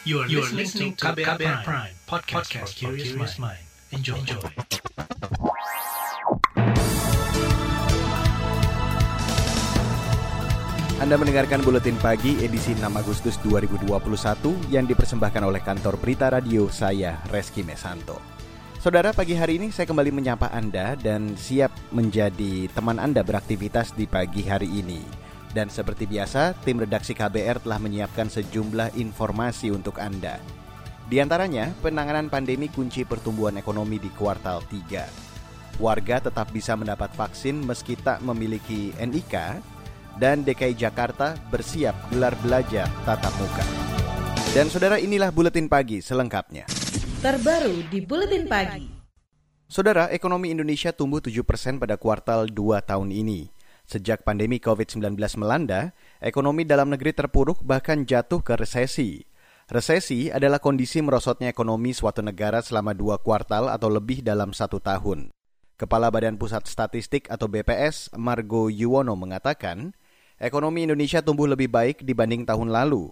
You are, you are listening to KBR, KBR Prime, Prime podcast, podcast for curious mind. Enjoy. Enjoy. Anda mendengarkan Buletin Pagi edisi 6 Agustus 2021 yang dipersembahkan oleh kantor Berita Radio saya, Reski Mesanto. Saudara, pagi hari ini saya kembali menyapa Anda dan siap menjadi teman Anda beraktivitas di pagi hari ini. Dan seperti biasa, tim redaksi KBR telah menyiapkan sejumlah informasi untuk Anda. Di antaranya, penanganan pandemi kunci pertumbuhan ekonomi di kuartal 3. Warga tetap bisa mendapat vaksin meski tak memiliki NIK, dan DKI Jakarta bersiap gelar belajar tatap muka. Dan saudara inilah Buletin Pagi selengkapnya. Terbaru di Buletin Pagi. Saudara, ekonomi Indonesia tumbuh 7% pada kuartal 2 tahun ini. Sejak pandemi COVID-19 melanda, ekonomi dalam negeri terpuruk bahkan jatuh ke resesi. Resesi adalah kondisi merosotnya ekonomi suatu negara selama dua kuartal atau lebih dalam satu tahun. Kepala Badan Pusat Statistik atau BPS, Margo Yuwono mengatakan, ekonomi Indonesia tumbuh lebih baik dibanding tahun lalu.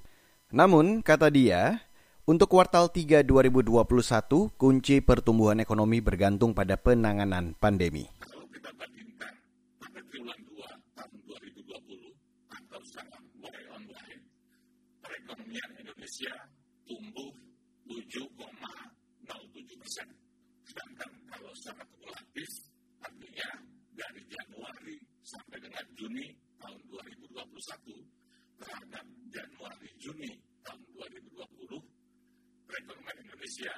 Namun, kata dia, untuk kuartal 3 2021, kunci pertumbuhan ekonomi bergantung pada penanganan pandemi. Indonesia tumbuh 7,07 persen. Sedangkan kalau secara kumulatif, artinya dari Januari sampai dengan Juni tahun 2021 terhadap Januari Juni tahun 2020, perekonomian Indonesia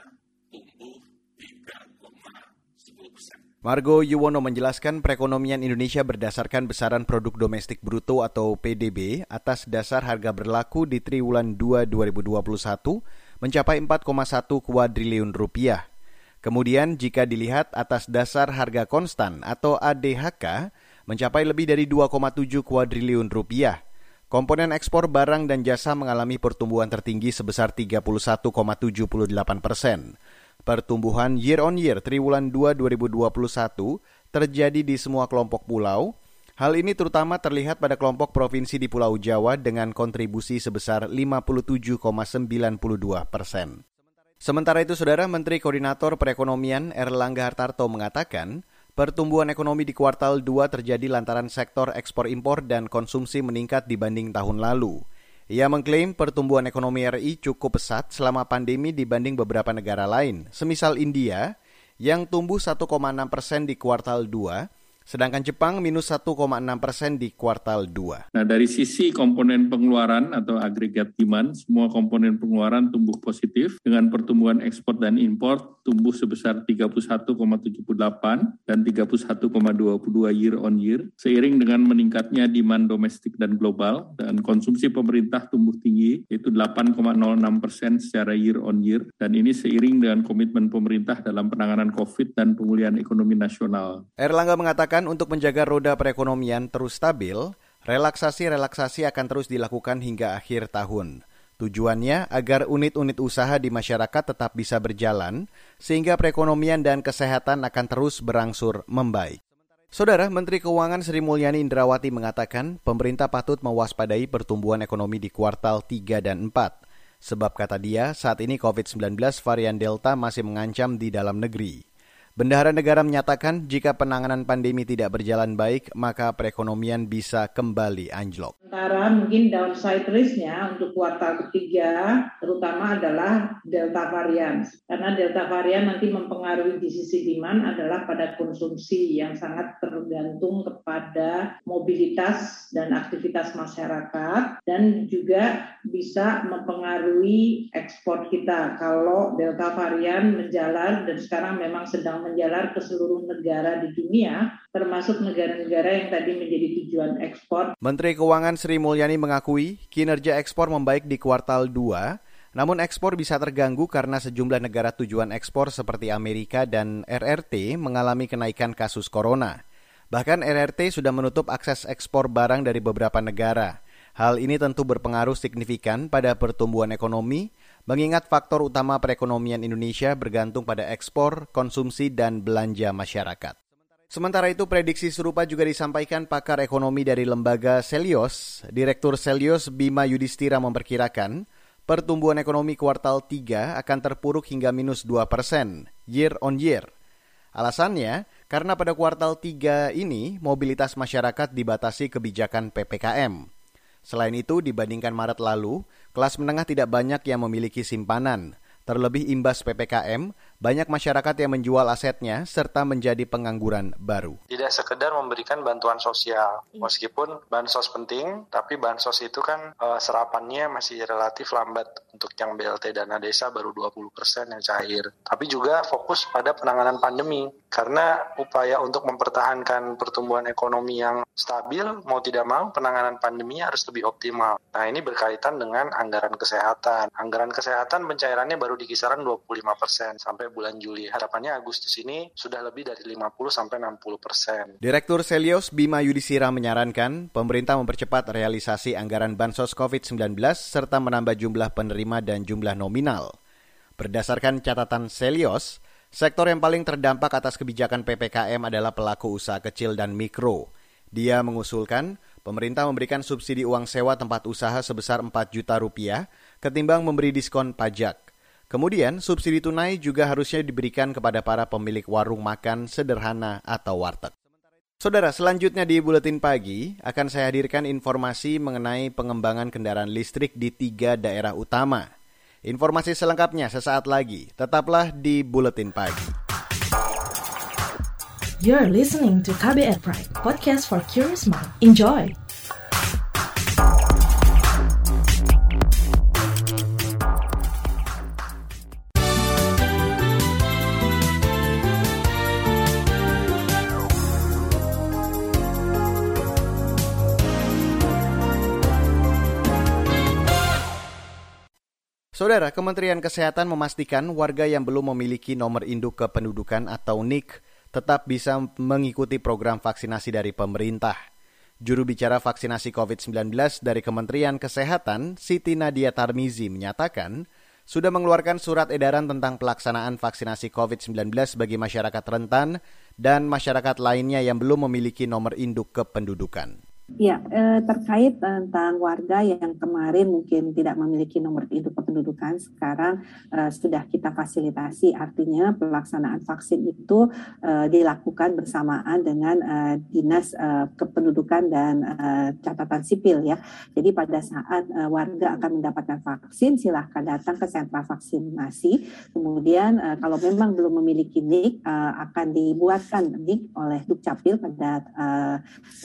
tumbuh 3,10 persen. Margo Yuwono menjelaskan perekonomian Indonesia berdasarkan besaran produk domestik bruto atau PDB atas dasar harga berlaku di triwulan 2 2021 mencapai 4,1 kuadriliun rupiah. Kemudian jika dilihat atas dasar harga konstan atau ADHK mencapai lebih dari 2,7 kuadriliun rupiah. Komponen ekspor barang dan jasa mengalami pertumbuhan tertinggi sebesar 31,78 persen. Pertumbuhan year on year triwulan 2 2021 terjadi di semua kelompok pulau. Hal ini terutama terlihat pada kelompok provinsi di Pulau Jawa dengan kontribusi sebesar 57,92 persen. Sementara itu, Saudara Menteri Koordinator Perekonomian Erlangga Hartarto mengatakan, pertumbuhan ekonomi di kuartal 2 terjadi lantaran sektor ekspor impor dan konsumsi meningkat dibanding tahun lalu. Ia mengklaim pertumbuhan ekonomi RI cukup pesat selama pandemi dibanding beberapa negara lain, semisal India yang tumbuh 1,6 persen di kuartal 2 sedangkan Jepang minus 1,6 persen di kuartal 2. Nah dari sisi komponen pengeluaran atau agregat demand, semua komponen pengeluaran tumbuh positif dengan pertumbuhan ekspor dan impor tumbuh sebesar 31,78 dan 31,22 year on year, seiring dengan meningkatnya demand domestik dan global, dan konsumsi pemerintah tumbuh tinggi, yaitu 8,06 persen secara year on year, dan ini seiring dengan komitmen pemerintah dalam penanganan COVID dan pemulihan ekonomi nasional. Erlangga mengatakan untuk menjaga roda perekonomian terus stabil, relaksasi-relaksasi akan terus dilakukan hingga akhir tahun. Tujuannya agar unit-unit usaha di masyarakat tetap bisa berjalan, sehingga perekonomian dan kesehatan akan terus berangsur membaik. Saudara Menteri Keuangan Sri Mulyani Indrawati mengatakan pemerintah patut mewaspadai pertumbuhan ekonomi di kuartal 3 dan 4. Sebab kata dia, saat ini COVID-19 varian Delta masih mengancam di dalam negeri. Bendahara negara menyatakan jika penanganan pandemi tidak berjalan baik, maka perekonomian bisa kembali anjlok. Sementara mungkin downside risk-nya untuk kuartal ketiga terutama adalah delta varian. Karena delta varian nanti mempengaruhi di sisi demand adalah pada konsumsi yang sangat tergantung kepada mobilitas dan aktivitas masyarakat dan juga bisa mempengaruhi ekspor kita kalau delta varian menjalar dan sekarang memang sedang menjalar ke seluruh negara di dunia, termasuk negara-negara yang tadi menjadi tujuan ekspor. Menteri Keuangan Sri Mulyani mengakui kinerja ekspor membaik di kuartal 2, namun ekspor bisa terganggu karena sejumlah negara tujuan ekspor seperti Amerika dan RRT mengalami kenaikan kasus corona. Bahkan RRT sudah menutup akses ekspor barang dari beberapa negara. Hal ini tentu berpengaruh signifikan pada pertumbuhan ekonomi, mengingat faktor utama perekonomian Indonesia bergantung pada ekspor, konsumsi, dan belanja masyarakat. Sementara itu, prediksi serupa juga disampaikan pakar ekonomi dari lembaga Selios. Direktur Selios Bima Yudhistira memperkirakan pertumbuhan ekonomi kuartal 3 akan terpuruk hingga minus 2 persen year on year. Alasannya, karena pada kuartal 3 ini mobilitas masyarakat dibatasi kebijakan PPKM. Selain itu, dibandingkan Maret lalu, kelas menengah tidak banyak yang memiliki simpanan. Terlebih imbas PPKM, banyak masyarakat yang menjual asetnya serta menjadi pengangguran baru. Tidak sekedar memberikan bantuan sosial, iya. meskipun bansos penting, tapi bansos itu kan e, serapannya masih relatif lambat untuk yang BLT dana desa baru 20% yang cair. Tapi juga fokus pada penanganan pandemi, karena upaya untuk mempertahankan pertumbuhan ekonomi yang stabil, mau tidak mau penanganan pandeminya harus lebih optimal. Nah ini berkaitan dengan anggaran kesehatan. Anggaran kesehatan pencairannya baru di kisaran 25% sampai bulan Juli. Harapannya Agustus ini sudah lebih dari 50 sampai 60 persen. Direktur Selios Bima Yudhistira menyarankan pemerintah mempercepat realisasi anggaran bansos COVID-19 serta menambah jumlah penerima dan jumlah nominal. Berdasarkan catatan Selios, sektor yang paling terdampak atas kebijakan PPKM adalah pelaku usaha kecil dan mikro. Dia mengusulkan pemerintah memberikan subsidi uang sewa tempat usaha sebesar 4 juta rupiah ketimbang memberi diskon pajak. Kemudian, subsidi tunai juga harusnya diberikan kepada para pemilik warung makan sederhana atau warteg. Saudara, selanjutnya di Buletin Pagi akan saya hadirkan informasi mengenai pengembangan kendaraan listrik di tiga daerah utama. Informasi selengkapnya sesaat lagi. Tetaplah di Buletin Pagi. You're listening to KBR Pride, podcast for curious mind. Enjoy! Saudara, Kementerian Kesehatan memastikan warga yang belum memiliki nomor induk kependudukan atau NIK tetap bisa mengikuti program vaksinasi dari pemerintah. Juru bicara vaksinasi COVID-19 dari Kementerian Kesehatan, Siti Nadia Tarmizi, menyatakan sudah mengeluarkan surat edaran tentang pelaksanaan vaksinasi COVID-19 bagi masyarakat rentan dan masyarakat lainnya yang belum memiliki nomor induk kependudukan. Ya, eh, terkait tentang warga yang kemarin mungkin tidak memiliki nomor induk kependudukan, sekarang eh, sudah kita fasilitasi. Artinya pelaksanaan vaksin itu eh, dilakukan bersamaan dengan eh, dinas eh, kependudukan dan eh, catatan sipil ya. Jadi pada saat eh, warga akan mendapatkan vaksin, silahkan datang ke sentra vaksinasi. Kemudian eh, kalau memang belum memiliki NIK, eh, akan dibuatkan NIK oleh Dukcapil pada eh,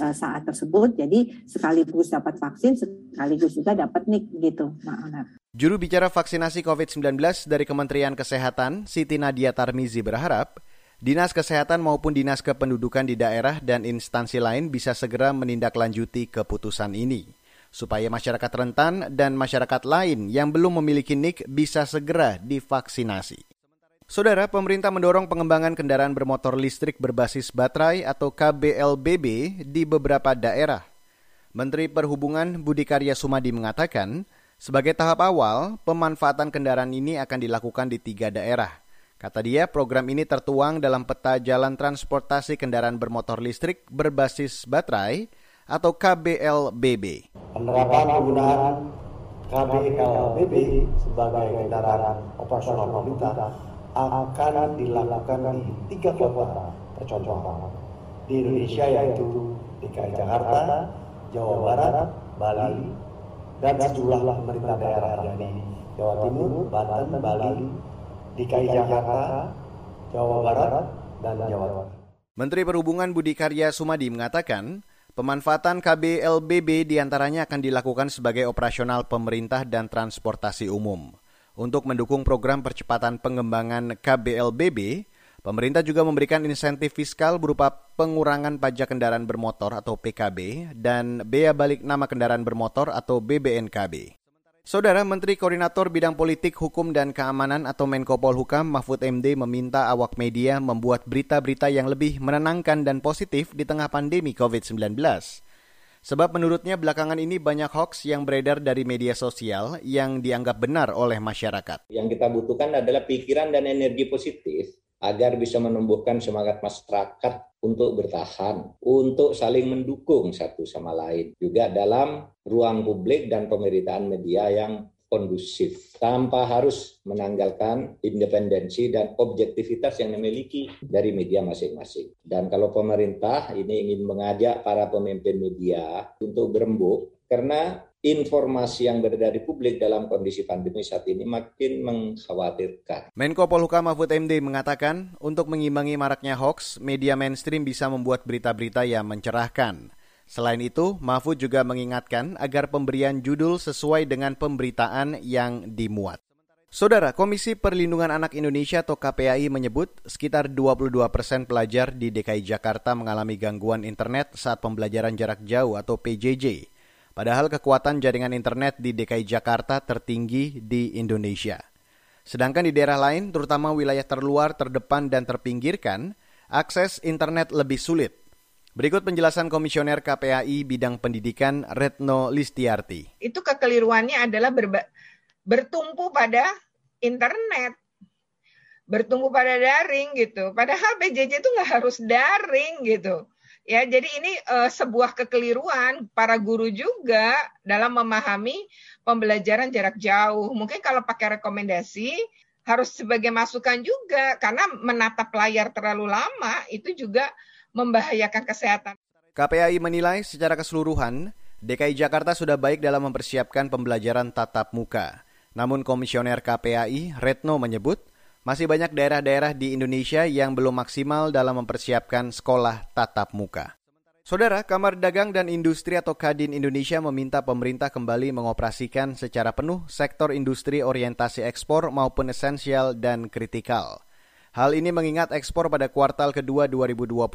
eh saat tersebut jadi sekaligus dapat vaksin, sekaligus juga dapat nik gitu, Juru bicara vaksinasi COVID-19 dari Kementerian Kesehatan, Siti Nadia Tarmizi berharap Dinas Kesehatan maupun Dinas Kependudukan di daerah dan instansi lain bisa segera menindaklanjuti keputusan ini, supaya masyarakat rentan dan masyarakat lain yang belum memiliki NIK bisa segera divaksinasi. Saudara, pemerintah mendorong pengembangan kendaraan bermotor listrik berbasis baterai atau KBLBB di beberapa daerah. Menteri Perhubungan Budi Karya Sumadi mengatakan, sebagai tahap awal, pemanfaatan kendaraan ini akan dilakukan di tiga daerah. Kata dia, program ini tertuang dalam peta jalan transportasi kendaraan bermotor listrik berbasis baterai atau KBLBB. Penerapan penggunaan KBLBB sebagai kendaraan operasional pemerintah akan dilakukan di tiga kota percontohan di Indonesia yaitu DKI Jakarta, Jawa Barat, Bali, dan sejumlah pemerintah daerah yakni Jawa Timur, Banten, Bali, DKI Jakarta, Jawa Barat, dan Jawa Tengah. Menteri Perhubungan Budi Karya Sumadi mengatakan, pemanfaatan KBLBB di antaranya akan dilakukan sebagai operasional pemerintah dan transportasi umum. Untuk mendukung program percepatan pengembangan KBLBB, pemerintah juga memberikan insentif fiskal berupa pengurangan pajak kendaraan bermotor atau PKB dan bea balik nama kendaraan bermotor atau BBNKB. Saudara Menteri Koordinator Bidang Politik, Hukum, dan Keamanan atau Menko Polhukam Mahfud MD meminta awak media membuat berita-berita yang lebih menenangkan dan positif di tengah pandemi COVID-19. Sebab menurutnya belakangan ini banyak hoax yang beredar dari media sosial yang dianggap benar oleh masyarakat. Yang kita butuhkan adalah pikiran dan energi positif agar bisa menumbuhkan semangat masyarakat untuk bertahan, untuk saling mendukung satu sama lain. Juga dalam ruang publik dan pemberitaan media yang kondusif tanpa harus menanggalkan independensi dan objektivitas yang dimiliki dari media masing-masing. Dan kalau pemerintah ini ingin mengajak para pemimpin media untuk berembuk karena informasi yang beredar di publik dalam kondisi pandemi saat ini makin mengkhawatirkan. Menko Polhuka Mahfud MD mengatakan, untuk mengimbangi maraknya hoax, media mainstream bisa membuat berita-berita yang mencerahkan. Selain itu, Mahfud juga mengingatkan agar pemberian judul sesuai dengan pemberitaan yang dimuat. Saudara, Komisi Perlindungan Anak Indonesia atau KPAI menyebut sekitar 22 persen pelajar di DKI Jakarta mengalami gangguan internet saat pembelajaran jarak jauh atau PJJ. Padahal kekuatan jaringan internet di DKI Jakarta tertinggi di Indonesia. Sedangkan di daerah lain, terutama wilayah terluar, terdepan, dan terpinggirkan, akses internet lebih sulit. Berikut penjelasan Komisioner KPAI bidang pendidikan Retno Listiarti. Itu kekeliruannya adalah bertumpu pada internet, bertumpu pada daring gitu. Padahal PJJ itu nggak harus daring gitu. Ya, jadi ini uh, sebuah kekeliruan para guru juga dalam memahami pembelajaran jarak jauh. Mungkin kalau pakai rekomendasi harus sebagai masukan juga karena menatap layar terlalu lama itu juga membahayakan kesehatan. KPAI menilai secara keseluruhan DKI Jakarta sudah baik dalam mempersiapkan pembelajaran tatap muka. Namun Komisioner KPAI Retno menyebut masih banyak daerah-daerah di Indonesia yang belum maksimal dalam mempersiapkan sekolah tatap muka. Saudara, Kamar Dagang dan Industri atau Kadin Indonesia meminta pemerintah kembali mengoperasikan secara penuh sektor industri orientasi ekspor maupun esensial dan kritikal. Hal ini mengingat ekspor pada kuartal kedua 2021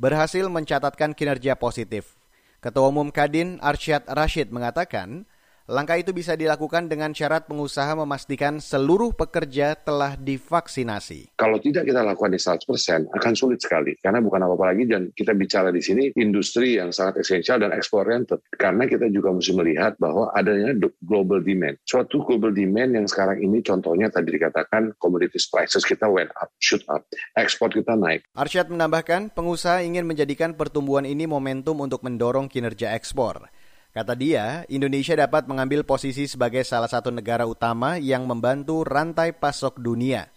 berhasil mencatatkan kinerja positif. Ketua Umum Kadin Arsyad Rashid mengatakan, Langkah itu bisa dilakukan dengan syarat pengusaha memastikan seluruh pekerja telah divaksinasi. Kalau tidak kita lakukan di 100% akan sulit sekali karena bukan apa-apa lagi dan kita bicara di sini industri yang sangat esensial dan ekspor oriented karena kita juga mesti melihat bahwa adanya global demand. Suatu global demand yang sekarang ini contohnya tadi dikatakan commodities prices kita went up, shoot up, ekspor kita naik. Arsyad menambahkan pengusaha ingin menjadikan pertumbuhan ini momentum untuk mendorong kinerja ekspor. Kata dia, Indonesia dapat mengambil posisi sebagai salah satu negara utama yang membantu rantai pasok dunia.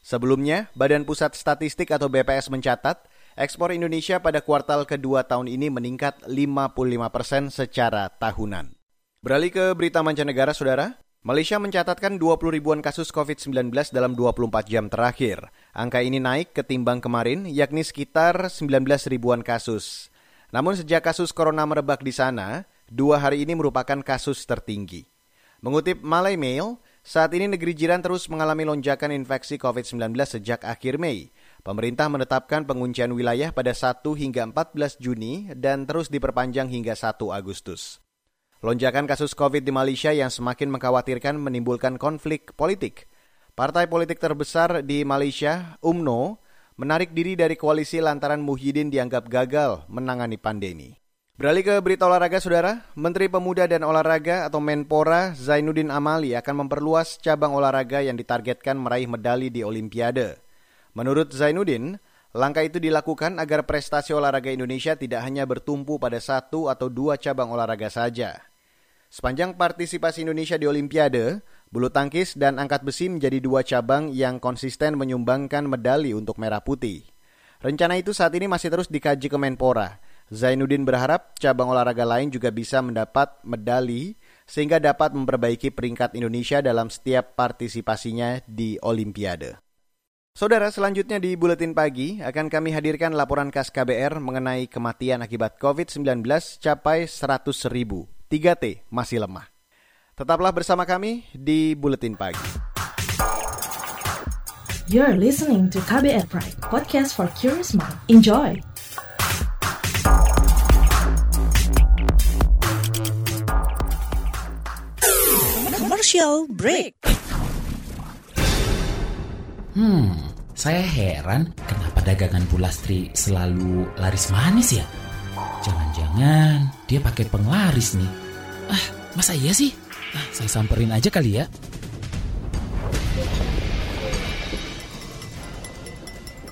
Sebelumnya, Badan Pusat Statistik atau BPS mencatat, ekspor Indonesia pada kuartal kedua tahun ini meningkat 55 persen secara tahunan. Beralih ke berita mancanegara, Saudara. Malaysia mencatatkan 20 ribuan kasus COVID-19 dalam 24 jam terakhir. Angka ini naik ketimbang kemarin, yakni sekitar 19 ribuan kasus. Namun sejak kasus corona merebak di sana, dua hari ini merupakan kasus tertinggi. Mengutip Malay Mail, saat ini negeri jiran terus mengalami lonjakan infeksi COVID-19 sejak akhir Mei. Pemerintah menetapkan penguncian wilayah pada 1 hingga 14 Juni dan terus diperpanjang hingga 1 Agustus. Lonjakan kasus COVID di Malaysia yang semakin mengkhawatirkan menimbulkan konflik politik. Partai politik terbesar di Malaysia, UMNO, menarik diri dari koalisi lantaran Muhyiddin dianggap gagal menangani pandemi. Beralih ke berita olahraga, Saudara. Menteri Pemuda dan Olahraga atau Menpora Zainuddin Amali akan memperluas cabang olahraga yang ditargetkan meraih medali di Olimpiade. Menurut Zainuddin, langkah itu dilakukan agar prestasi olahraga Indonesia tidak hanya bertumpu pada satu atau dua cabang olahraga saja. Sepanjang partisipasi Indonesia di Olimpiade, bulu tangkis dan angkat besi menjadi dua cabang yang konsisten menyumbangkan medali untuk merah putih. Rencana itu saat ini masih terus dikaji ke Menpora Zainuddin berharap cabang olahraga lain juga bisa mendapat medali sehingga dapat memperbaiki peringkat Indonesia dalam setiap partisipasinya di Olimpiade. Saudara, selanjutnya di Buletin Pagi akan kami hadirkan laporan khas KBR mengenai kematian akibat COVID-19 capai 100 ribu. 3T masih lemah. Tetaplah bersama kami di Buletin Pagi. You're listening to KBR Pride, podcast for curious mind. Enjoy! Commercial break. Hmm, saya heran kenapa dagangan Pulastri selalu laris manis ya? Jangan-jangan dia pakai penglaris nih. Ah, masa iya sih? Ah, saya samperin aja kali ya.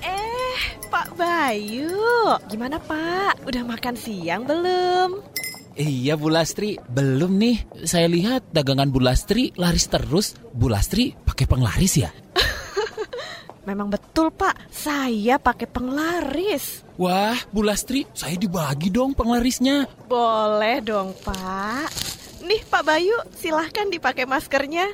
Eh, Pak Bayu, gimana Pak? Udah makan siang belum? Iya Bu Lastri, belum nih. Saya lihat dagangan Bu Lastri laris terus. Bu Lastri pakai penglaris ya? Memang betul Pak, saya pakai penglaris. Wah, Bu Lastri, saya dibagi dong penglarisnya. Boleh dong Pak. Nih Pak Bayu, silahkan dipakai maskernya.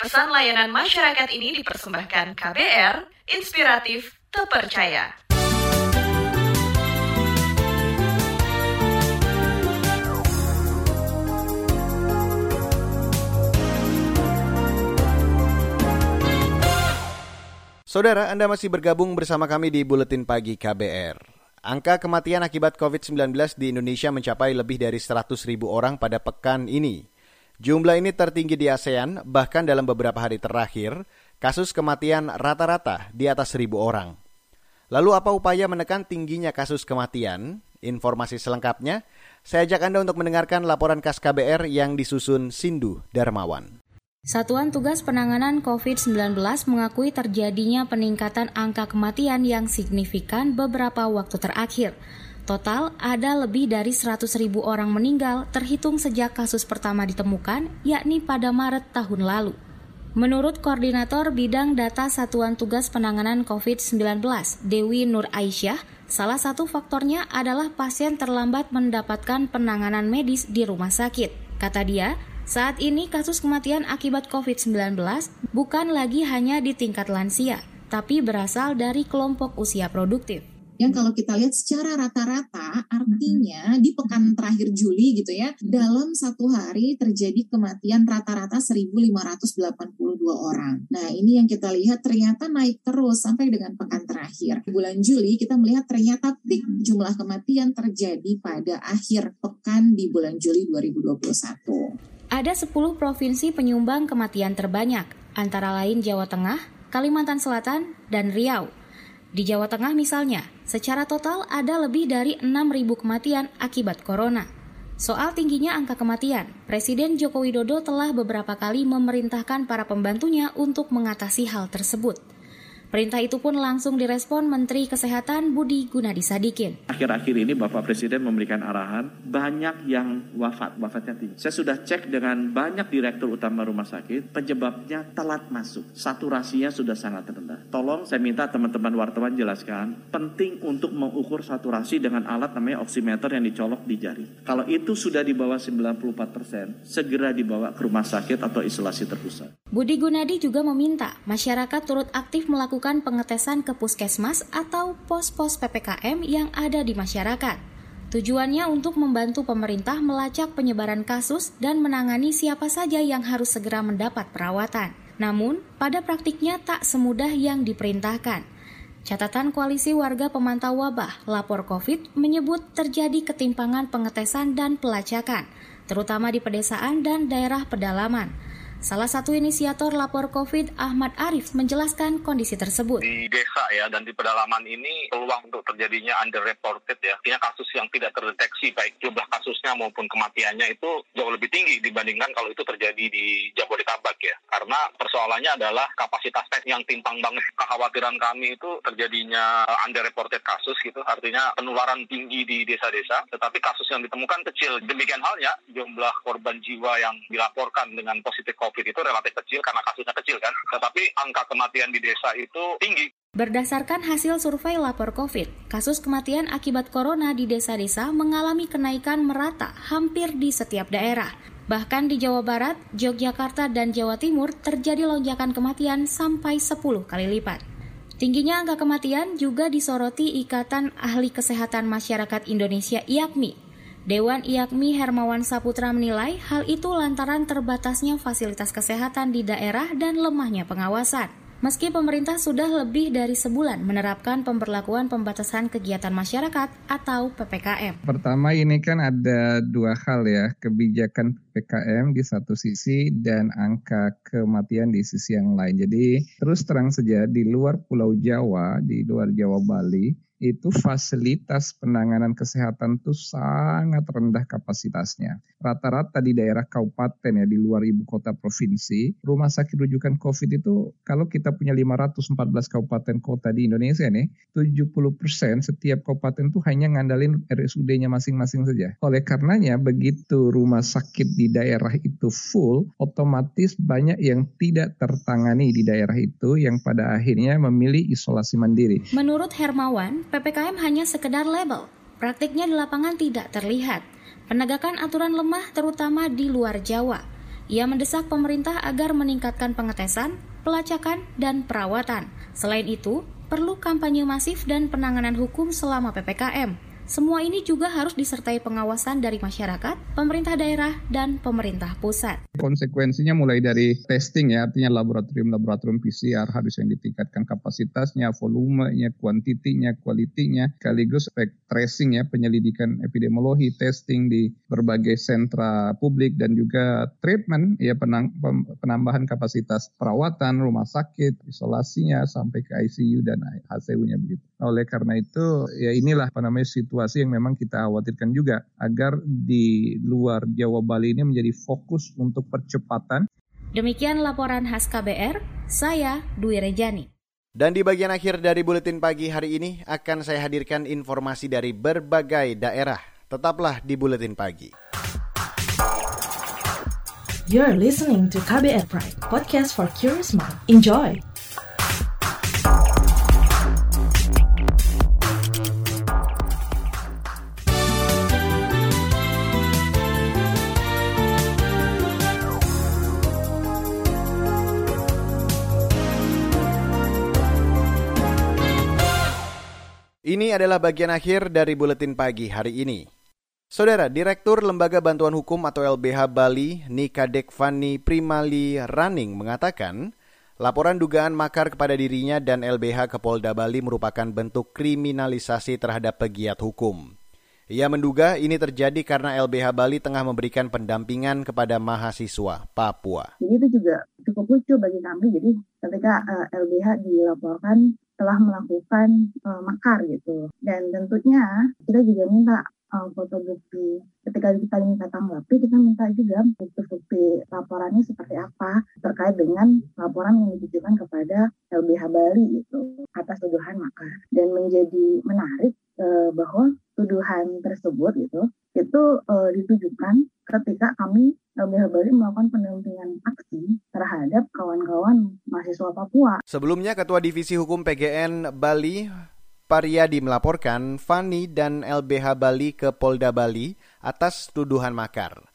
Pesan layanan masyarakat ini dipersembahkan KBR, inspiratif, terpercaya. Saudara, Anda masih bergabung bersama kami di Buletin Pagi KBR. Angka kematian akibat COVID-19 di Indonesia mencapai lebih dari 100 ribu orang pada pekan ini. Jumlah ini tertinggi di ASEAN, bahkan dalam beberapa hari terakhir, kasus kematian rata-rata di atas seribu orang. Lalu apa upaya menekan tingginya kasus kematian? Informasi selengkapnya, saya ajak Anda untuk mendengarkan laporan khas KBR yang disusun Sindu Darmawan. Satuan Tugas Penanganan COVID-19 mengakui terjadinya peningkatan angka kematian yang signifikan beberapa waktu terakhir. Total ada lebih dari 100 ribu orang meninggal terhitung sejak kasus pertama ditemukan, yakni pada Maret tahun lalu. Menurut Koordinator Bidang Data Satuan Tugas Penanganan COVID-19, Dewi Nur Aisyah, salah satu faktornya adalah pasien terlambat mendapatkan penanganan medis di rumah sakit. Kata dia, saat ini kasus kematian akibat COVID-19 bukan lagi hanya di tingkat lansia, tapi berasal dari kelompok usia produktif yang kalau kita lihat secara rata-rata artinya di pekan terakhir Juli gitu ya dalam satu hari terjadi kematian rata-rata 1582 orang. Nah ini yang kita lihat ternyata naik terus sampai dengan pekan terakhir. Bulan Juli kita melihat ternyata peak jumlah kematian terjadi pada akhir pekan di bulan Juli 2021. Ada 10 provinsi penyumbang kematian terbanyak, antara lain Jawa Tengah, Kalimantan Selatan, dan Riau. Di Jawa Tengah misalnya, secara total ada lebih dari 6.000 kematian akibat corona. Soal tingginya angka kematian, Presiden Joko Widodo telah beberapa kali memerintahkan para pembantunya untuk mengatasi hal tersebut. Perintah itu pun langsung direspon Menteri Kesehatan Budi Gunadi Sadikin. Akhir-akhir ini Bapak Presiden memberikan arahan banyak yang wafat, wafatnya tinggi. Saya sudah cek dengan banyak direktur utama rumah sakit, penyebabnya telat masuk. Saturasinya sudah sangat rendah. Tolong saya minta teman-teman wartawan jelaskan, penting untuk mengukur saturasi dengan alat namanya oximeter yang dicolok di jari. Kalau itu sudah di bawah 94%, segera dibawa ke rumah sakit atau isolasi terpusat. Budi Gunadi juga meminta masyarakat turut aktif melakukan melakukan pengetesan ke puskesmas atau pos-pos PPKM yang ada di masyarakat. Tujuannya untuk membantu pemerintah melacak penyebaran kasus dan menangani siapa saja yang harus segera mendapat perawatan. Namun, pada praktiknya tak semudah yang diperintahkan. Catatan Koalisi Warga Pemantau Wabah, Lapor COVID, menyebut terjadi ketimpangan pengetesan dan pelacakan, terutama di pedesaan dan daerah pedalaman. Salah satu inisiator lapor COVID, Ahmad Arif, menjelaskan kondisi tersebut. Di desa ya dan di pedalaman ini peluang untuk terjadinya underreported ya, artinya kasus yang tidak terdeteksi baik jumlah kasusnya maupun kematiannya itu jauh lebih tinggi dibandingkan kalau itu terjadi di Jabodetabek ya. Karena persoalannya adalah kapasitas tes yang timpang banget. Kekhawatiran kami itu terjadinya underreported kasus gitu, artinya penularan tinggi di desa-desa, tetapi kasus yang ditemukan kecil. Demikian halnya jumlah korban jiwa yang dilaporkan dengan positif COVID COVID itu relatif kecil karena kasusnya kecil kan. Tetapi angka kematian di desa itu tinggi. Berdasarkan hasil survei lapor COVID, kasus kematian akibat corona di desa-desa mengalami kenaikan merata hampir di setiap daerah. Bahkan di Jawa Barat, Yogyakarta, dan Jawa Timur terjadi lonjakan kematian sampai 10 kali lipat. Tingginya angka kematian juga disoroti Ikatan Ahli Kesehatan Masyarakat Indonesia IAKMI Dewan IAKMI Hermawan Saputra menilai hal itu lantaran terbatasnya fasilitas kesehatan di daerah dan lemahnya pengawasan. Meski pemerintah sudah lebih dari sebulan menerapkan pemberlakuan pembatasan kegiatan masyarakat atau PPKM. Pertama ini kan ada dua hal ya, kebijakan PPKM di satu sisi dan angka kematian di sisi yang lain. Jadi terus terang saja di luar Pulau Jawa, di luar Jawa Bali, itu fasilitas penanganan kesehatan itu sangat rendah kapasitasnya. Rata-rata di daerah kabupaten ya di luar ibu kota provinsi, rumah sakit rujukan COVID itu kalau kita punya 514 kabupaten kota di Indonesia nih, 70% setiap kabupaten itu hanya ngandalin RSUD-nya masing-masing saja. Oleh karenanya begitu rumah sakit di daerah itu full, otomatis banyak yang tidak tertangani di daerah itu yang pada akhirnya memilih isolasi mandiri. Menurut Hermawan, PPKM hanya sekedar label. Praktiknya di lapangan tidak terlihat. Penegakan aturan lemah terutama di luar Jawa. Ia mendesak pemerintah agar meningkatkan pengetesan, pelacakan, dan perawatan. Selain itu, perlu kampanye masif dan penanganan hukum selama PPKM. Semua ini juga harus disertai pengawasan dari masyarakat, pemerintah daerah, dan pemerintah pusat. Konsekuensinya mulai dari testing ya, artinya laboratorium-laboratorium PCR harus yang ditingkatkan kapasitasnya, volumenya, kuantitinya, kualitinya, sekaligus tracing ya, penyelidikan epidemiologi, testing di berbagai sentra publik dan juga treatment ya penambahan kapasitas perawatan, rumah sakit, isolasinya sampai ke ICU dan HCU-nya begitu. Oleh karena itu ya inilah apa namanya situasi situasi yang memang kita khawatirkan juga agar di luar Jawa Bali ini menjadi fokus untuk percepatan. Demikian laporan khas KBR, saya Dwi Rejani. Dan di bagian akhir dari buletin pagi hari ini akan saya hadirkan informasi dari berbagai daerah. Tetaplah di buletin pagi. You're listening to KBR Pride, podcast for curious mind. Enjoy. Ini adalah bagian akhir dari buletin pagi hari ini. Saudara, Direktur Lembaga Bantuan Hukum atau LBH Bali, Nika Dekvani Primali Running mengatakan, laporan dugaan makar kepada dirinya dan LBH ke Polda Bali merupakan bentuk kriminalisasi terhadap pegiat hukum. Ia menduga ini terjadi karena LBH Bali tengah memberikan pendampingan kepada mahasiswa Papua. Jadi itu juga cukup lucu bagi kami. Jadi ketika uh, eh, LBH dilaporkan telah melakukan uh, makar gitu. Dan tentunya kita juga minta uh, foto bukti. Ketika kita minta tanggapi, kita minta juga bukti-bukti laporannya seperti apa terkait dengan laporan yang ditujukan kepada LBH Bali itu atas tuduhan makar. Dan menjadi menarik uh, bahwa tuduhan tersebut gitu itu uh, ditujukan ketika kami LBH Bali melakukan pendampingan aksi terhadap kawan-kawan mahasiswa Papua. Sebelumnya Ketua Divisi Hukum PGN Bali Pariyadi melaporkan Fani dan LBH Bali ke Polda Bali atas tuduhan makar.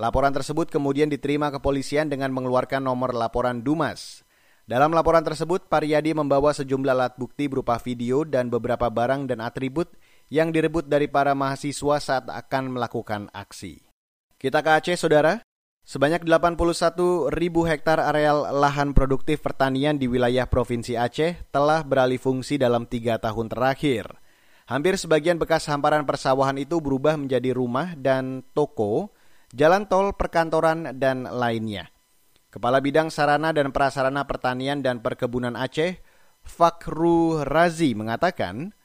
Laporan tersebut kemudian diterima kepolisian dengan mengeluarkan nomor laporan Dumas. Dalam laporan tersebut, Pariyadi membawa sejumlah alat bukti berupa video dan beberapa barang dan atribut yang direbut dari para mahasiswa saat akan melakukan aksi. Kita ke Aceh, Saudara. Sebanyak 81 ribu hektar areal lahan produktif pertanian di wilayah Provinsi Aceh telah beralih fungsi dalam tiga tahun terakhir. Hampir sebagian bekas hamparan persawahan itu berubah menjadi rumah dan toko, jalan tol, perkantoran, dan lainnya. Kepala Bidang Sarana dan Prasarana Pertanian dan Perkebunan Aceh, Fakru Razi mengatakan,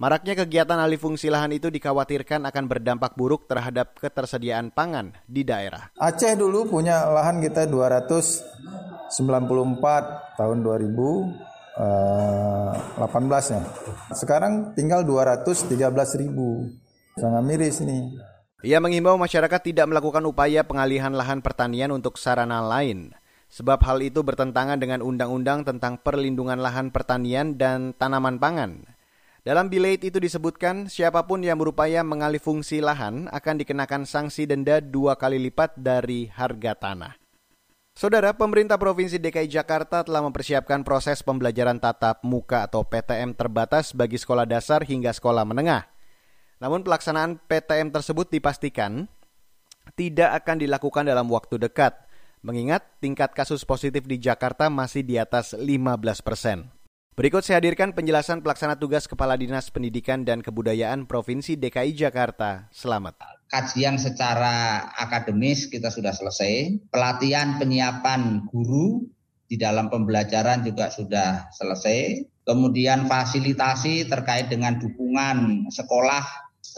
Maraknya kegiatan alih fungsi lahan itu dikhawatirkan akan berdampak buruk terhadap ketersediaan pangan di daerah. Aceh dulu punya lahan kita 294 tahun 2018 ya. Sekarang tinggal 213 ribu. Sangat miris ini. Ia mengimbau masyarakat tidak melakukan upaya pengalihan lahan pertanian untuk sarana lain. Sebab hal itu bertentangan dengan undang-undang tentang perlindungan lahan pertanian dan tanaman pangan. Dalam bilate itu disebutkan, siapa pun yang berupaya mengalih fungsi lahan akan dikenakan sanksi denda dua kali lipat dari harga tanah. Saudara, pemerintah Provinsi DKI Jakarta telah mempersiapkan proses pembelajaran tatap muka atau PTM terbatas bagi sekolah dasar hingga sekolah menengah. Namun pelaksanaan PTM tersebut dipastikan tidak akan dilakukan dalam waktu dekat. Mengingat tingkat kasus positif di Jakarta masih di atas 15 persen. Berikut saya hadirkan penjelasan pelaksana tugas Kepala Dinas Pendidikan dan Kebudayaan Provinsi DKI Jakarta. Selamat. Kajian secara akademis kita sudah selesai. Pelatihan penyiapan guru di dalam pembelajaran juga sudah selesai. Kemudian fasilitasi terkait dengan dukungan sekolah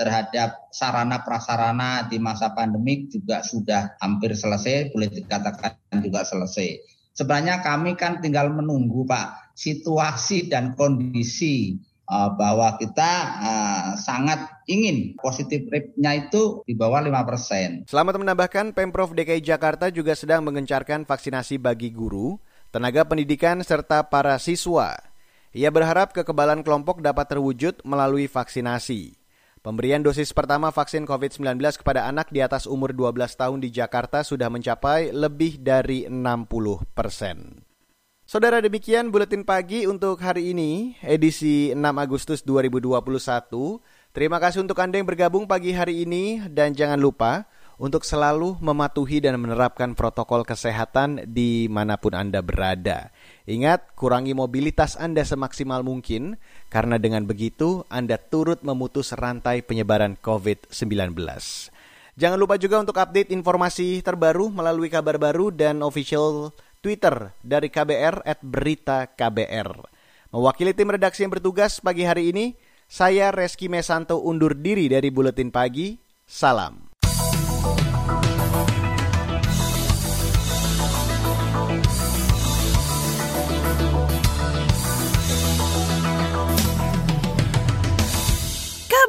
terhadap sarana prasarana di masa pandemik juga sudah hampir selesai, boleh dikatakan juga selesai. Sebenarnya kami kan tinggal menunggu Pak situasi dan kondisi uh, bahwa kita uh, sangat ingin positif rate-nya itu di bawah 5%. Selamat menambahkan, Pemprov DKI Jakarta juga sedang mengencarkan vaksinasi bagi guru, tenaga pendidikan, serta para siswa. Ia berharap kekebalan kelompok dapat terwujud melalui vaksinasi. Pemberian dosis pertama vaksin COVID-19 kepada anak di atas umur 12 tahun di Jakarta sudah mencapai lebih dari 60 persen. Saudara demikian buletin pagi untuk hari ini, edisi 6 Agustus 2021. Terima kasih untuk Anda yang bergabung pagi hari ini dan jangan lupa untuk selalu mematuhi dan menerapkan protokol kesehatan di mana pun Anda berada. Ingat, kurangi mobilitas Anda semaksimal mungkin, karena dengan begitu Anda turut memutus rantai penyebaran COVID-19. Jangan lupa juga untuk update informasi terbaru melalui kabar baru dan official Twitter dari KBR at Berita KBR. Mewakili tim redaksi yang bertugas pagi hari ini, saya Reski Mesanto undur diri dari Buletin Pagi. Salam.